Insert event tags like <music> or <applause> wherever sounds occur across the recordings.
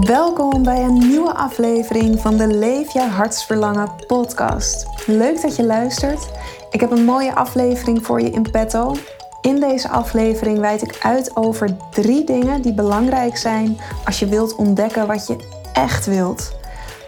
Welkom bij een nieuwe aflevering van de Leef je hartsverlangen podcast. Leuk dat je luistert. Ik heb een mooie aflevering voor je in petto. In deze aflevering wijd ik uit over drie dingen die belangrijk zijn als je wilt ontdekken wat je echt wilt.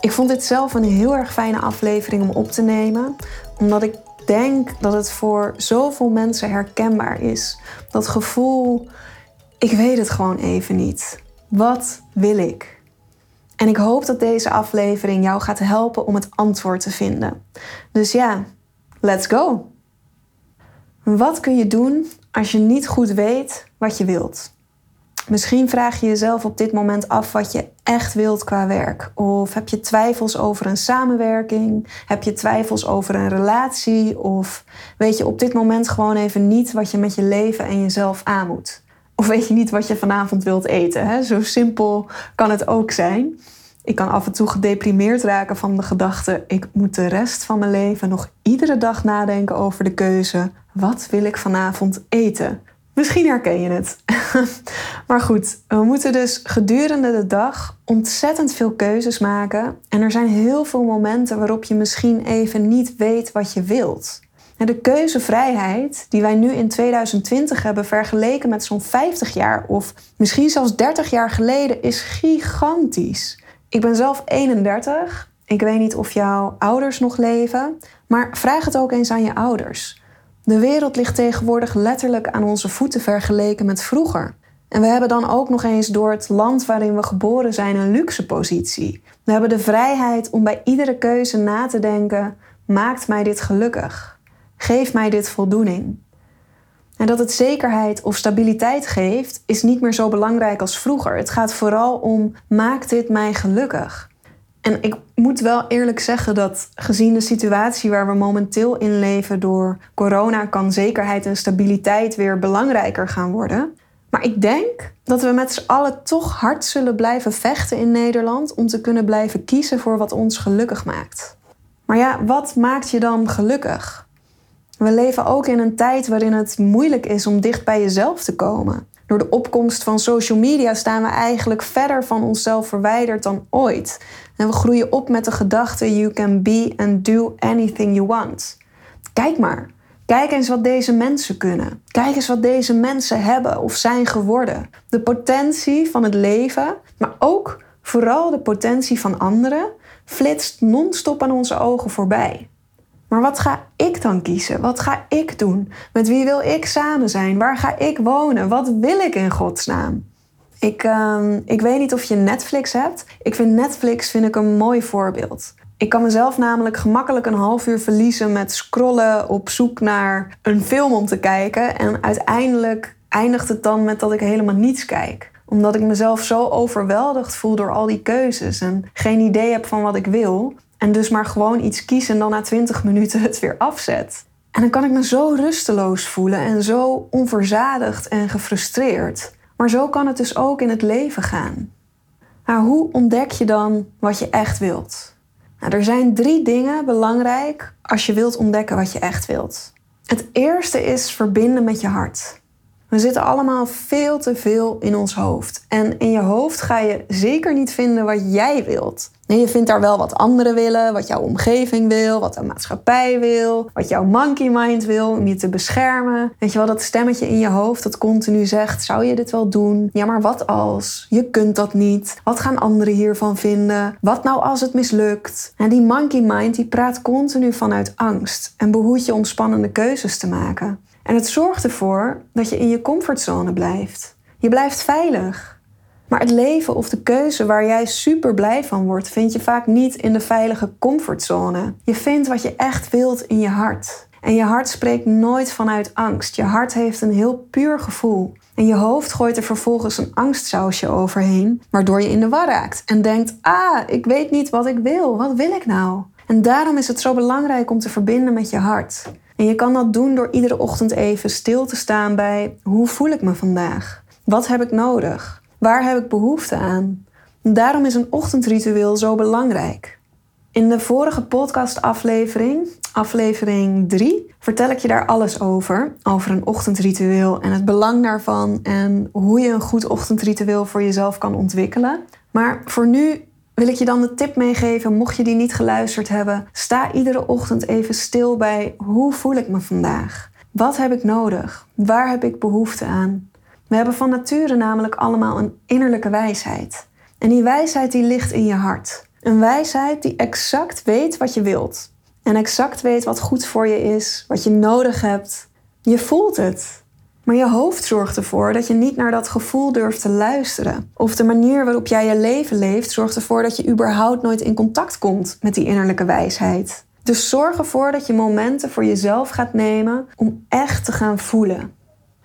Ik vond dit zelf een heel erg fijne aflevering om op te nemen, omdat ik denk dat het voor zoveel mensen herkenbaar is. Dat gevoel, ik weet het gewoon even niet. Wat wil ik? En ik hoop dat deze aflevering jou gaat helpen om het antwoord te vinden. Dus ja, let's go! Wat kun je doen als je niet goed weet wat je wilt? Misschien vraag je jezelf op dit moment af wat je echt wilt qua werk. Of heb je twijfels over een samenwerking? Heb je twijfels over een relatie? Of weet je op dit moment gewoon even niet wat je met je leven en jezelf aan moet? Of weet je niet wat je vanavond wilt eten? Hè? Zo simpel kan het ook zijn. Ik kan af en toe gedeprimeerd raken van de gedachte: ik moet de rest van mijn leven nog iedere dag nadenken over de keuze: wat wil ik vanavond eten? Misschien herken je het. <laughs> maar goed, we moeten dus gedurende de dag ontzettend veel keuzes maken. En er zijn heel veel momenten waarop je misschien even niet weet wat je wilt. De keuzevrijheid die wij nu in 2020 hebben vergeleken met zo'n 50 jaar of misschien zelfs 30 jaar geleden is gigantisch. Ik ben zelf 31. Ik weet niet of jouw ouders nog leven, maar vraag het ook eens aan je ouders. De wereld ligt tegenwoordig letterlijk aan onze voeten vergeleken met vroeger. En we hebben dan ook nog eens door het land waarin we geboren zijn een luxe positie. We hebben de vrijheid om bij iedere keuze na te denken: maakt mij dit gelukkig? Geef mij dit voldoening. En dat het zekerheid of stabiliteit geeft, is niet meer zo belangrijk als vroeger. Het gaat vooral om: maakt dit mij gelukkig? En ik moet wel eerlijk zeggen dat gezien de situatie waar we momenteel in leven door corona, kan zekerheid en stabiliteit weer belangrijker gaan worden. Maar ik denk dat we met z'n allen toch hard zullen blijven vechten in Nederland om te kunnen blijven kiezen voor wat ons gelukkig maakt. Maar ja, wat maakt je dan gelukkig? We leven ook in een tijd waarin het moeilijk is om dicht bij jezelf te komen. Door de opkomst van social media staan we eigenlijk verder van onszelf verwijderd dan ooit. En we groeien op met de gedachte: you can be and do anything you want. Kijk maar. Kijk eens wat deze mensen kunnen. Kijk eens wat deze mensen hebben of zijn geworden. De potentie van het leven, maar ook vooral de potentie van anderen, flitst non-stop aan onze ogen voorbij. Maar wat ga ik dan kiezen? Wat ga ik doen? Met wie wil ik samen zijn? Waar ga ik wonen? Wat wil ik in godsnaam? Ik, uh, ik weet niet of je Netflix hebt. Ik vind Netflix vind ik een mooi voorbeeld. Ik kan mezelf namelijk gemakkelijk een half uur verliezen met scrollen op zoek naar een film om te kijken. En uiteindelijk eindigt het dan met dat ik helemaal niets kijk. Omdat ik mezelf zo overweldigd voel door al die keuzes en geen idee heb van wat ik wil. En dus maar gewoon iets kiezen en dan na 20 minuten het weer afzet. En dan kan ik me zo rusteloos voelen en zo onverzadigd en gefrustreerd. Maar zo kan het dus ook in het leven gaan. Maar hoe ontdek je dan wat je echt wilt? Nou, er zijn drie dingen belangrijk als je wilt ontdekken wat je echt wilt. Het eerste is verbinden met je hart. We zitten allemaal veel te veel in ons hoofd. En in je hoofd ga je zeker niet vinden wat jij wilt. Nee, je vindt daar wel wat anderen willen, wat jouw omgeving wil, wat de maatschappij wil, wat jouw monkey mind wil om je te beschermen. Weet je wel, dat stemmetje in je hoofd dat continu zegt: zou je dit wel doen? Ja, maar wat als? Je kunt dat niet. Wat gaan anderen hiervan vinden? Wat nou als het mislukt? En die monkey mind die praat continu vanuit angst en behoedt je om spannende keuzes te maken. En het zorgt ervoor dat je in je comfortzone blijft. Je blijft veilig. Maar het leven of de keuze waar jij super blij van wordt, vind je vaak niet in de veilige comfortzone. Je vindt wat je echt wilt in je hart. En je hart spreekt nooit vanuit angst. Je hart heeft een heel puur gevoel. En je hoofd gooit er vervolgens een angstsausje overheen, waardoor je in de war raakt en denkt: Ah, ik weet niet wat ik wil. Wat wil ik nou? En daarom is het zo belangrijk om te verbinden met je hart. En je kan dat doen door iedere ochtend even stil te staan bij: hoe voel ik me vandaag? Wat heb ik nodig? Waar heb ik behoefte aan? Daarom is een ochtendritueel zo belangrijk. In de vorige podcastaflevering, aflevering 3, vertel ik je daar alles over. Over een ochtendritueel en het belang daarvan en hoe je een goed ochtendritueel voor jezelf kan ontwikkelen. Maar voor nu wil ik je dan de tip meegeven, mocht je die niet geluisterd hebben, sta iedere ochtend even stil bij hoe voel ik me vandaag? Wat heb ik nodig? Waar heb ik behoefte aan? We hebben van nature namelijk allemaal een innerlijke wijsheid. En die wijsheid die ligt in je hart. Een wijsheid die exact weet wat je wilt. En exact weet wat goed voor je is, wat je nodig hebt. Je voelt het. Maar je hoofd zorgt ervoor dat je niet naar dat gevoel durft te luisteren. Of de manier waarop jij je leven leeft zorgt ervoor dat je überhaupt nooit in contact komt met die innerlijke wijsheid. Dus zorg ervoor dat je momenten voor jezelf gaat nemen om echt te gaan voelen.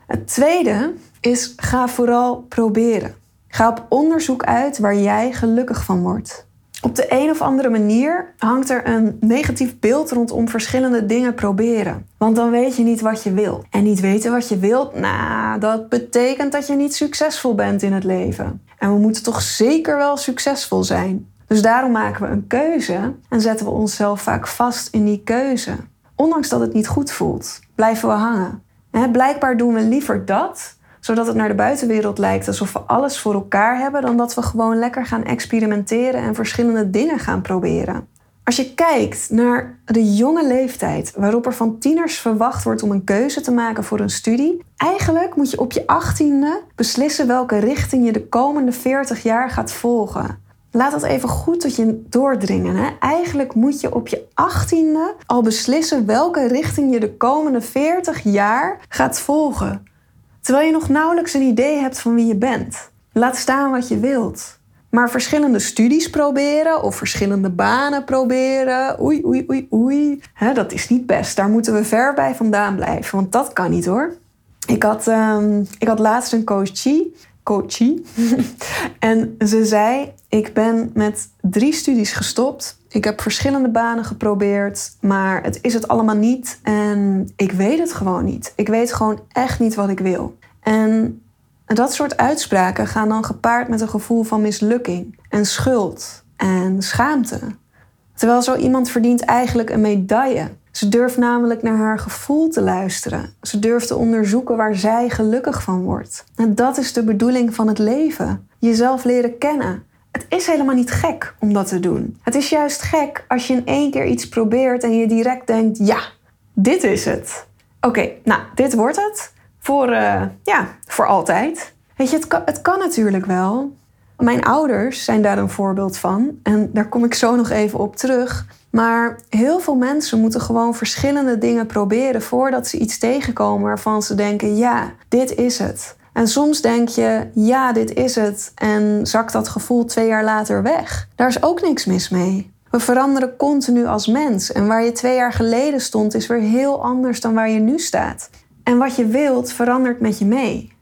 Het tweede is ga vooral proberen. Ga op onderzoek uit waar jij gelukkig van wordt. Op de een of andere manier hangt er een negatief beeld rondom verschillende dingen proberen. Want dan weet je niet wat je wilt. En niet weten wat je wilt, nou, dat betekent dat je niet succesvol bent in het leven. En we moeten toch zeker wel succesvol zijn. Dus daarom maken we een keuze en zetten we onszelf vaak vast in die keuze. Ondanks dat het niet goed voelt, blijven we hangen. En blijkbaar doen we liever dat zodat het naar de buitenwereld lijkt alsof we alles voor elkaar hebben, dan dat we gewoon lekker gaan experimenteren en verschillende dingen gaan proberen. Als je kijkt naar de jonge leeftijd waarop er van tieners verwacht wordt om een keuze te maken voor een studie, eigenlijk moet je op je achttiende beslissen welke richting je de komende 40 jaar gaat volgen. Laat dat even goed tot je doordringen. Hè? Eigenlijk moet je op je achttiende al beslissen welke richting je de komende 40 jaar gaat volgen. Terwijl je nog nauwelijks een idee hebt van wie je bent. Laat staan wat je wilt. Maar verschillende studies proberen of verschillende banen proberen. Oei, oei, oei, oei. dat is niet best. Daar moeten we ver bij vandaan blijven. Want dat kan niet hoor. Ik had, um, ik had laatst een coachie. Coachie. <laughs> en ze zei: Ik ben met drie studies gestopt. Ik heb verschillende banen geprobeerd, maar het is het allemaal niet. En ik weet het gewoon niet. Ik weet gewoon echt niet wat ik wil. En dat soort uitspraken gaan dan gepaard met een gevoel van mislukking en schuld en schaamte. Terwijl zo iemand verdient eigenlijk een medaille. Ze durft namelijk naar haar gevoel te luisteren. Ze durft te onderzoeken waar zij gelukkig van wordt. En dat is de bedoeling van het leven. Jezelf leren kennen. Het is helemaal niet gek om dat te doen. Het is juist gek als je in één keer iets probeert en je direct denkt: ja, dit is het. Oké, nou, dit wordt het. Voor, uh, ja, voor altijd. Weet je, het het kan natuurlijk wel. Mijn ouders zijn daar een voorbeeld van. En daar kom ik zo nog even op terug. Maar heel veel mensen moeten gewoon verschillende dingen proberen voordat ze iets tegenkomen waarvan ze denken: ja, dit is het. En soms denk je, ja, dit is het. En zakt dat gevoel twee jaar later weg. Daar is ook niks mis mee. We veranderen continu als mens. En waar je twee jaar geleden stond, is weer heel anders dan waar je nu staat. En wat je wilt, verandert met je mee.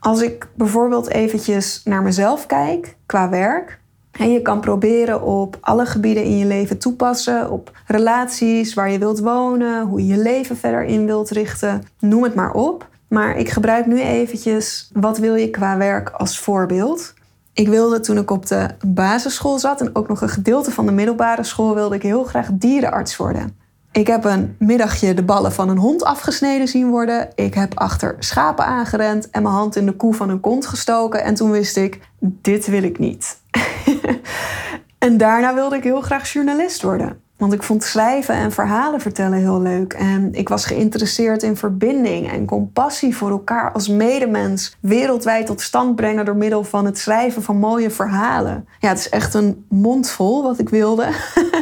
Als ik bijvoorbeeld eventjes naar mezelf kijk, qua werk. En je kan proberen op alle gebieden in je leven toepassen. Op relaties, waar je wilt wonen, hoe je je leven verder in wilt richten. Noem het maar op. Maar ik gebruik nu eventjes wat wil je qua werk als voorbeeld. Ik wilde toen ik op de basisschool zat en ook nog een gedeelte van de middelbare school wilde ik heel graag dierenarts worden. Ik heb een middagje de ballen van een hond afgesneden zien worden. Ik heb achter schapen aangerend en mijn hand in de koe van een kont gestoken. En toen wist ik, dit wil ik niet. <laughs> en daarna wilde ik heel graag journalist worden. Want ik vond schrijven en verhalen vertellen heel leuk. En ik was geïnteresseerd in verbinding en compassie voor elkaar als medemens wereldwijd tot stand brengen door middel van het schrijven van mooie verhalen. Ja, het is echt een mondvol wat ik wilde.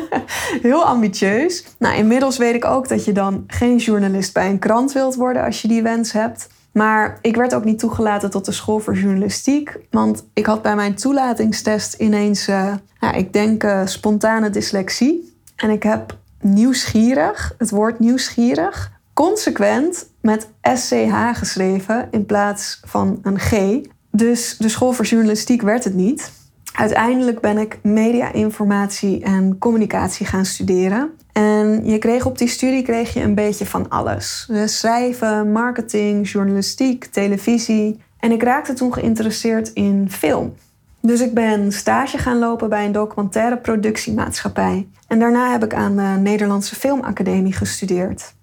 <laughs> heel ambitieus. Nou, inmiddels weet ik ook dat je dan geen journalist bij een krant wilt worden als je die wens hebt. Maar ik werd ook niet toegelaten tot de school voor journalistiek. Want ik had bij mijn toelatingstest ineens, uh, ik denk, uh, spontane dyslexie. En ik heb nieuwsgierig, het woord nieuwsgierig, consequent met SCH geschreven in plaats van een G. Dus de school voor journalistiek werd het niet. Uiteindelijk ben ik media, informatie en communicatie gaan studeren. En je kreeg op die studie kreeg je een beetje van alles. Dus schrijven, marketing, journalistiek, televisie. En ik raakte toen geïnteresseerd in film. Dus ik ben stage gaan lopen bij een documentaire productiemaatschappij. En daarna heb ik aan de Nederlandse Filmacademie gestudeerd.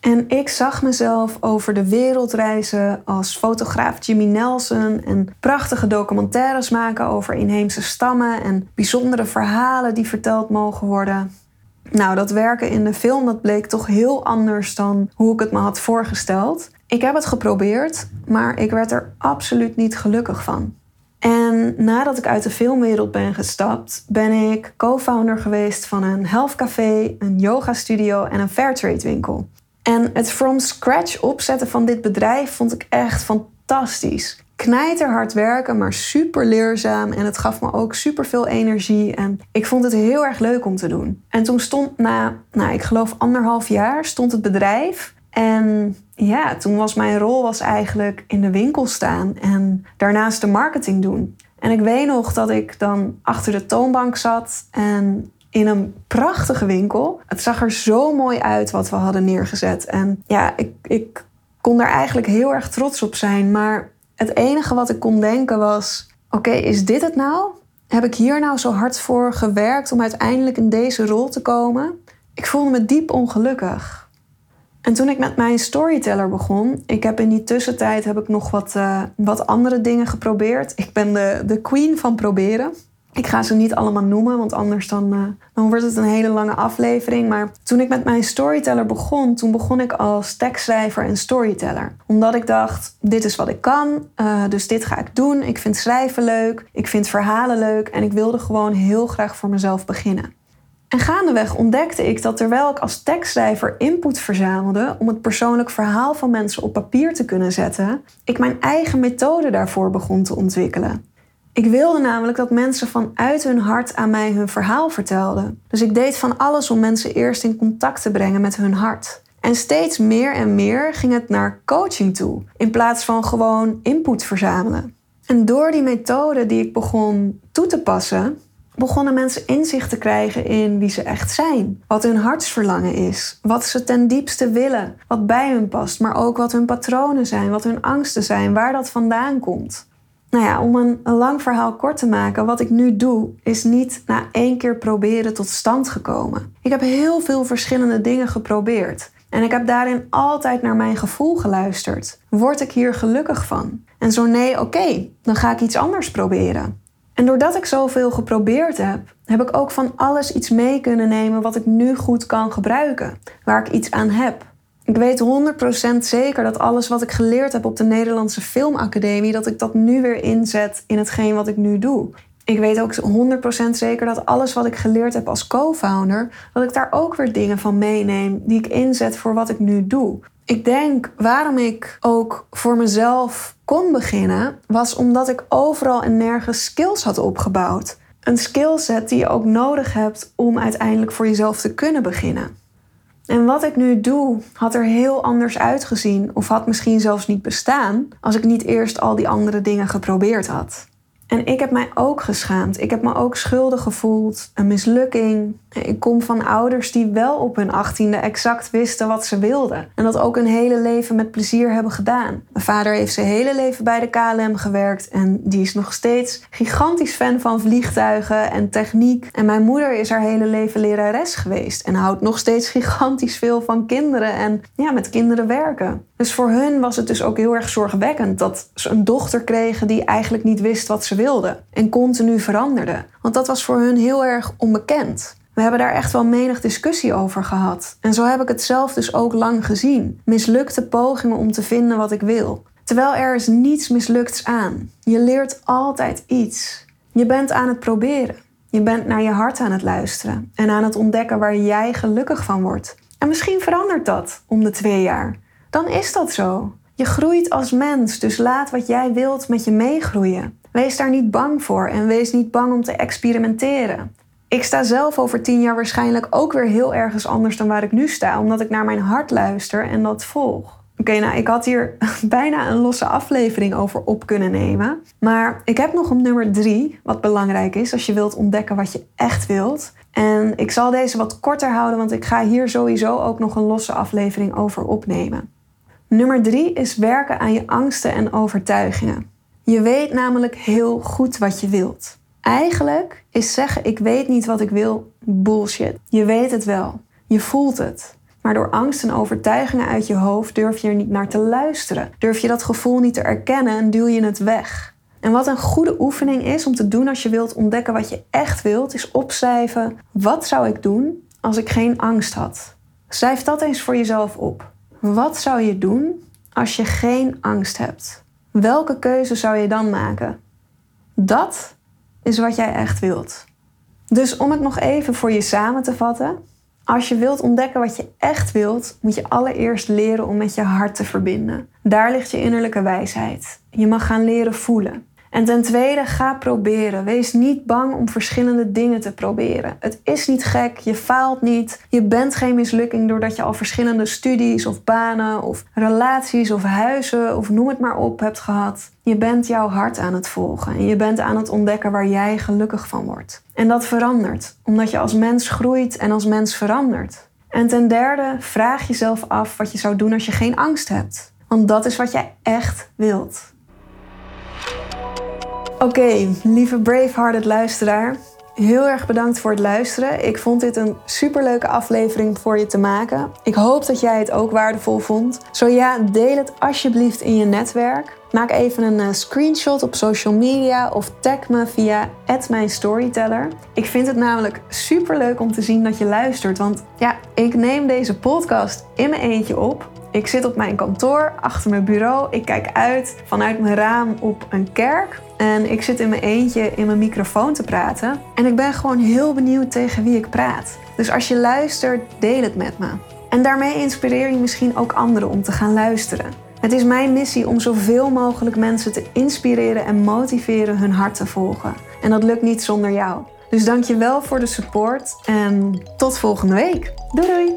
En ik zag mezelf over de wereld reizen als fotograaf Jimmy Nelson en prachtige documentaires maken over inheemse stammen en bijzondere verhalen die verteld mogen worden. Nou, dat werken in de film dat bleek toch heel anders dan hoe ik het me had voorgesteld. Ik heb het geprobeerd, maar ik werd er absoluut niet gelukkig van. En nadat ik uit de filmwereld ben gestapt, ben ik co-founder geweest van een health café, een yoga studio en een fairtrade winkel. En het from scratch opzetten van dit bedrijf vond ik echt fantastisch. Knijterhard werken, maar super leerzaam. En het gaf me ook super veel energie. En ik vond het heel erg leuk om te doen. En toen stond na, nou, ik geloof anderhalf jaar, stond het bedrijf. En ja, toen was mijn rol was eigenlijk in de winkel staan en daarnaast de marketing doen. En ik weet nog dat ik dan achter de toonbank zat en in een prachtige winkel. Het zag er zo mooi uit wat we hadden neergezet. En ja, ik, ik kon daar eigenlijk heel erg trots op zijn. Maar het enige wat ik kon denken was: oké, is dit het nou? Heb ik hier nou zo hard voor gewerkt om uiteindelijk in deze rol te komen? Ik voelde me diep ongelukkig. En toen ik met mijn storyteller begon, ik heb in die tussentijd heb ik nog wat, uh, wat andere dingen geprobeerd. Ik ben de, de queen van proberen. Ik ga ze niet allemaal noemen, want anders dan, uh, dan wordt het een hele lange aflevering. Maar toen ik met mijn storyteller begon, toen begon ik als tekstschrijver en storyteller. Omdat ik dacht, dit is wat ik kan, uh, dus dit ga ik doen. Ik vind schrijven leuk, ik vind verhalen leuk en ik wilde gewoon heel graag voor mezelf beginnen. En gaandeweg ontdekte ik dat terwijl ik als tekstschrijver input verzamelde om het persoonlijk verhaal van mensen op papier te kunnen zetten, ik mijn eigen methode daarvoor begon te ontwikkelen. Ik wilde namelijk dat mensen vanuit hun hart aan mij hun verhaal vertelden. Dus ik deed van alles om mensen eerst in contact te brengen met hun hart. En steeds meer en meer ging het naar coaching toe, in plaats van gewoon input verzamelen. En door die methode die ik begon toe te passen, begonnen mensen inzicht te krijgen in wie ze echt zijn. Wat hun hartsverlangen is. Wat ze ten diepste willen. Wat bij hun past. Maar ook wat hun patronen zijn. Wat hun angsten zijn. Waar dat vandaan komt. Nou ja, om een, lang verhaal kort te maken, wat ik nu doe, is niet na één keer proberen tot stand gekomen. Ik heb heel veel verschillende dingen geprobeerd. En ik heb daarin altijd naar mijn gevoel geluisterd. Word ik hier gelukkig van? En zo nee, oké, dan ga ik iets anders proberen. En doordat ik zoveel geprobeerd heb, heb ik ook van alles iets mee kunnen nemen wat ik nu goed kan gebruiken, waar ik iets aan heb. Ik weet 100% zeker dat alles wat ik geleerd heb op de Nederlandse Filmacademie, dat ik dat nu weer inzet in hetgeen wat ik nu doe. Ik weet ook 100% zeker dat alles wat ik geleerd heb als co-founder, dat ik daar ook weer dingen van meeneem die ik inzet voor wat ik nu doe. Ik denk waarom ik ook voor mezelf kon beginnen, was omdat ik overal en nergens skills had opgebouwd. Een skillset die je ook nodig hebt om uiteindelijk voor jezelf te kunnen beginnen. En wat ik nu doe, had er heel anders uitgezien, of had misschien zelfs niet bestaan, als ik niet eerst al die andere dingen geprobeerd had. En ik heb mij ook geschaamd. Ik heb me ook schuldig gevoeld. Een mislukking. Ik kom van ouders die wel op hun achttiende exact wisten wat ze wilden. En dat ook een hele leven met plezier hebben gedaan. Mijn vader heeft zijn hele leven bij de KLM gewerkt. En die is nog steeds gigantisch fan van vliegtuigen en techniek. En mijn moeder is haar hele leven lerares geweest. En houdt nog steeds gigantisch veel van kinderen en ja, met kinderen werken. Dus voor hun was het dus ook heel erg zorgwekkend dat ze een dochter kregen die eigenlijk niet wist wat ze wilde en continu veranderde. Want dat was voor hun heel erg onbekend. We hebben daar echt wel menig discussie over gehad. En zo heb ik het zelf dus ook lang gezien. Mislukte pogingen om te vinden wat ik wil. Terwijl er is niets mislukts aan. Je leert altijd iets. Je bent aan het proberen. Je bent naar je hart aan het luisteren en aan het ontdekken waar jij gelukkig van wordt. En misschien verandert dat om de twee jaar. Dan is dat zo. Je groeit als mens, dus laat wat jij wilt met je meegroeien. Wees daar niet bang voor en wees niet bang om te experimenteren. Ik sta zelf over tien jaar waarschijnlijk ook weer heel ergens anders dan waar ik nu sta, omdat ik naar mijn hart luister en dat volg. Oké, nou, ik had hier <laughs> bijna een losse aflevering over op kunnen nemen. Maar ik heb nog een nummer drie, wat belangrijk is als je wilt ontdekken wat je echt wilt. En ik zal deze wat korter houden, want ik ga hier sowieso ook nog een losse aflevering over opnemen. Nummer drie is werken aan je angsten en overtuigingen. Je weet namelijk heel goed wat je wilt. Eigenlijk is zeggen ik weet niet wat ik wil bullshit. Je weet het wel. Je voelt het. Maar door angst en overtuigingen uit je hoofd durf je er niet naar te luisteren. Durf je dat gevoel niet te erkennen en duw je het weg. En wat een goede oefening is om te doen als je wilt ontdekken wat je echt wilt, is opschrijven: wat zou ik doen als ik geen angst had? Schrijf dat eens voor jezelf op. Wat zou je doen als je geen angst hebt? Welke keuze zou je dan maken? Dat is wat jij echt wilt. Dus om het nog even voor je samen te vatten. Als je wilt ontdekken wat je echt wilt, moet je allereerst leren om met je hart te verbinden. Daar ligt je innerlijke wijsheid. Je mag gaan leren voelen. En ten tweede, ga proberen. Wees niet bang om verschillende dingen te proberen. Het is niet gek, je faalt niet. Je bent geen mislukking doordat je al verschillende studies of banen of relaties of huizen of noem het maar op hebt gehad. Je bent jouw hart aan het volgen en je bent aan het ontdekken waar jij gelukkig van wordt. En dat verandert, omdat je als mens groeit en als mens verandert. En ten derde, vraag jezelf af wat je zou doen als je geen angst hebt. Want dat is wat jij echt wilt. Oké, lieve Bravehearted luisteraar. Heel erg bedankt voor het luisteren. Ik vond dit een superleuke aflevering voor je te maken. Ik hoop dat jij het ook waardevol vond. Zo ja, deel het alsjeblieft in je netwerk. Maak even een uh, screenshot op social media of tag me via @mijnstoryteller. Ik vind het namelijk superleuk om te zien dat je luistert, want ja, ik neem deze podcast in mijn eentje op. Ik zit op mijn kantoor achter mijn bureau. Ik kijk uit vanuit mijn raam op een kerk. En ik zit in mijn eentje in mijn microfoon te praten. En ik ben gewoon heel benieuwd tegen wie ik praat. Dus als je luistert, deel het met me. En daarmee inspireer je misschien ook anderen om te gaan luisteren. Het is mijn missie om zoveel mogelijk mensen te inspireren en motiveren hun hart te volgen. En dat lukt niet zonder jou. Dus dank je wel voor de support en tot volgende week. Doei doei!